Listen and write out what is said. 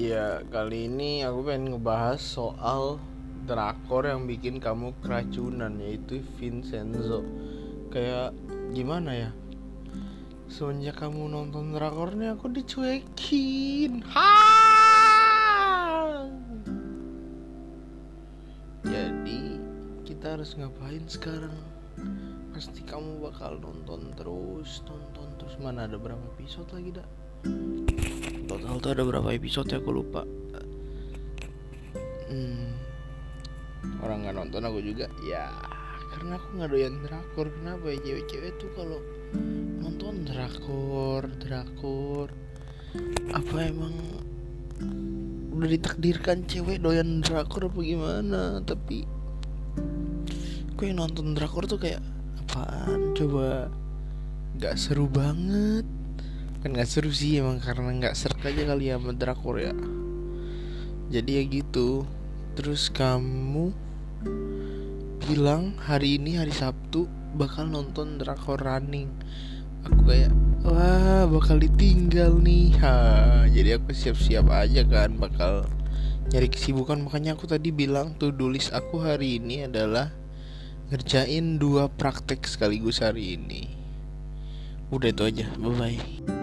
Ya, kali ini aku pengen ngebahas soal drakor yang bikin kamu keracunan yaitu Vincenzo. Kayak gimana ya? Semenjak kamu nonton drakornya aku dicuekin. Ha! Jadi kita harus ngapain sekarang? Pasti kamu bakal nonton terus, nonton terus. Mana ada berapa episode lagi, dak? Total tuh ada berapa episode ya? Aku lupa. Hmm, orang nggak nonton aku juga. Ya karena aku nggak doyan drakor. Kenapa ya? Cewek-cewek tuh kalau nonton drakor drakor apa emang udah ditakdirkan cewek doyan drakor apa gimana? Tapi aku yang nonton drakor tuh kayak apaan? Coba nggak seru banget kan nggak seru sih emang karena nggak serak aja kali ya sama drakor ya jadi ya gitu. Terus kamu bilang hari ini hari Sabtu bakal nonton drakor running. Aku kayak wah bakal ditinggal nih. Ha jadi aku siap-siap aja kan bakal nyari kesibukan. Makanya aku tadi bilang tuh tulis aku hari ini adalah ngerjain dua praktek sekaligus hari ini. Udah itu aja bye bye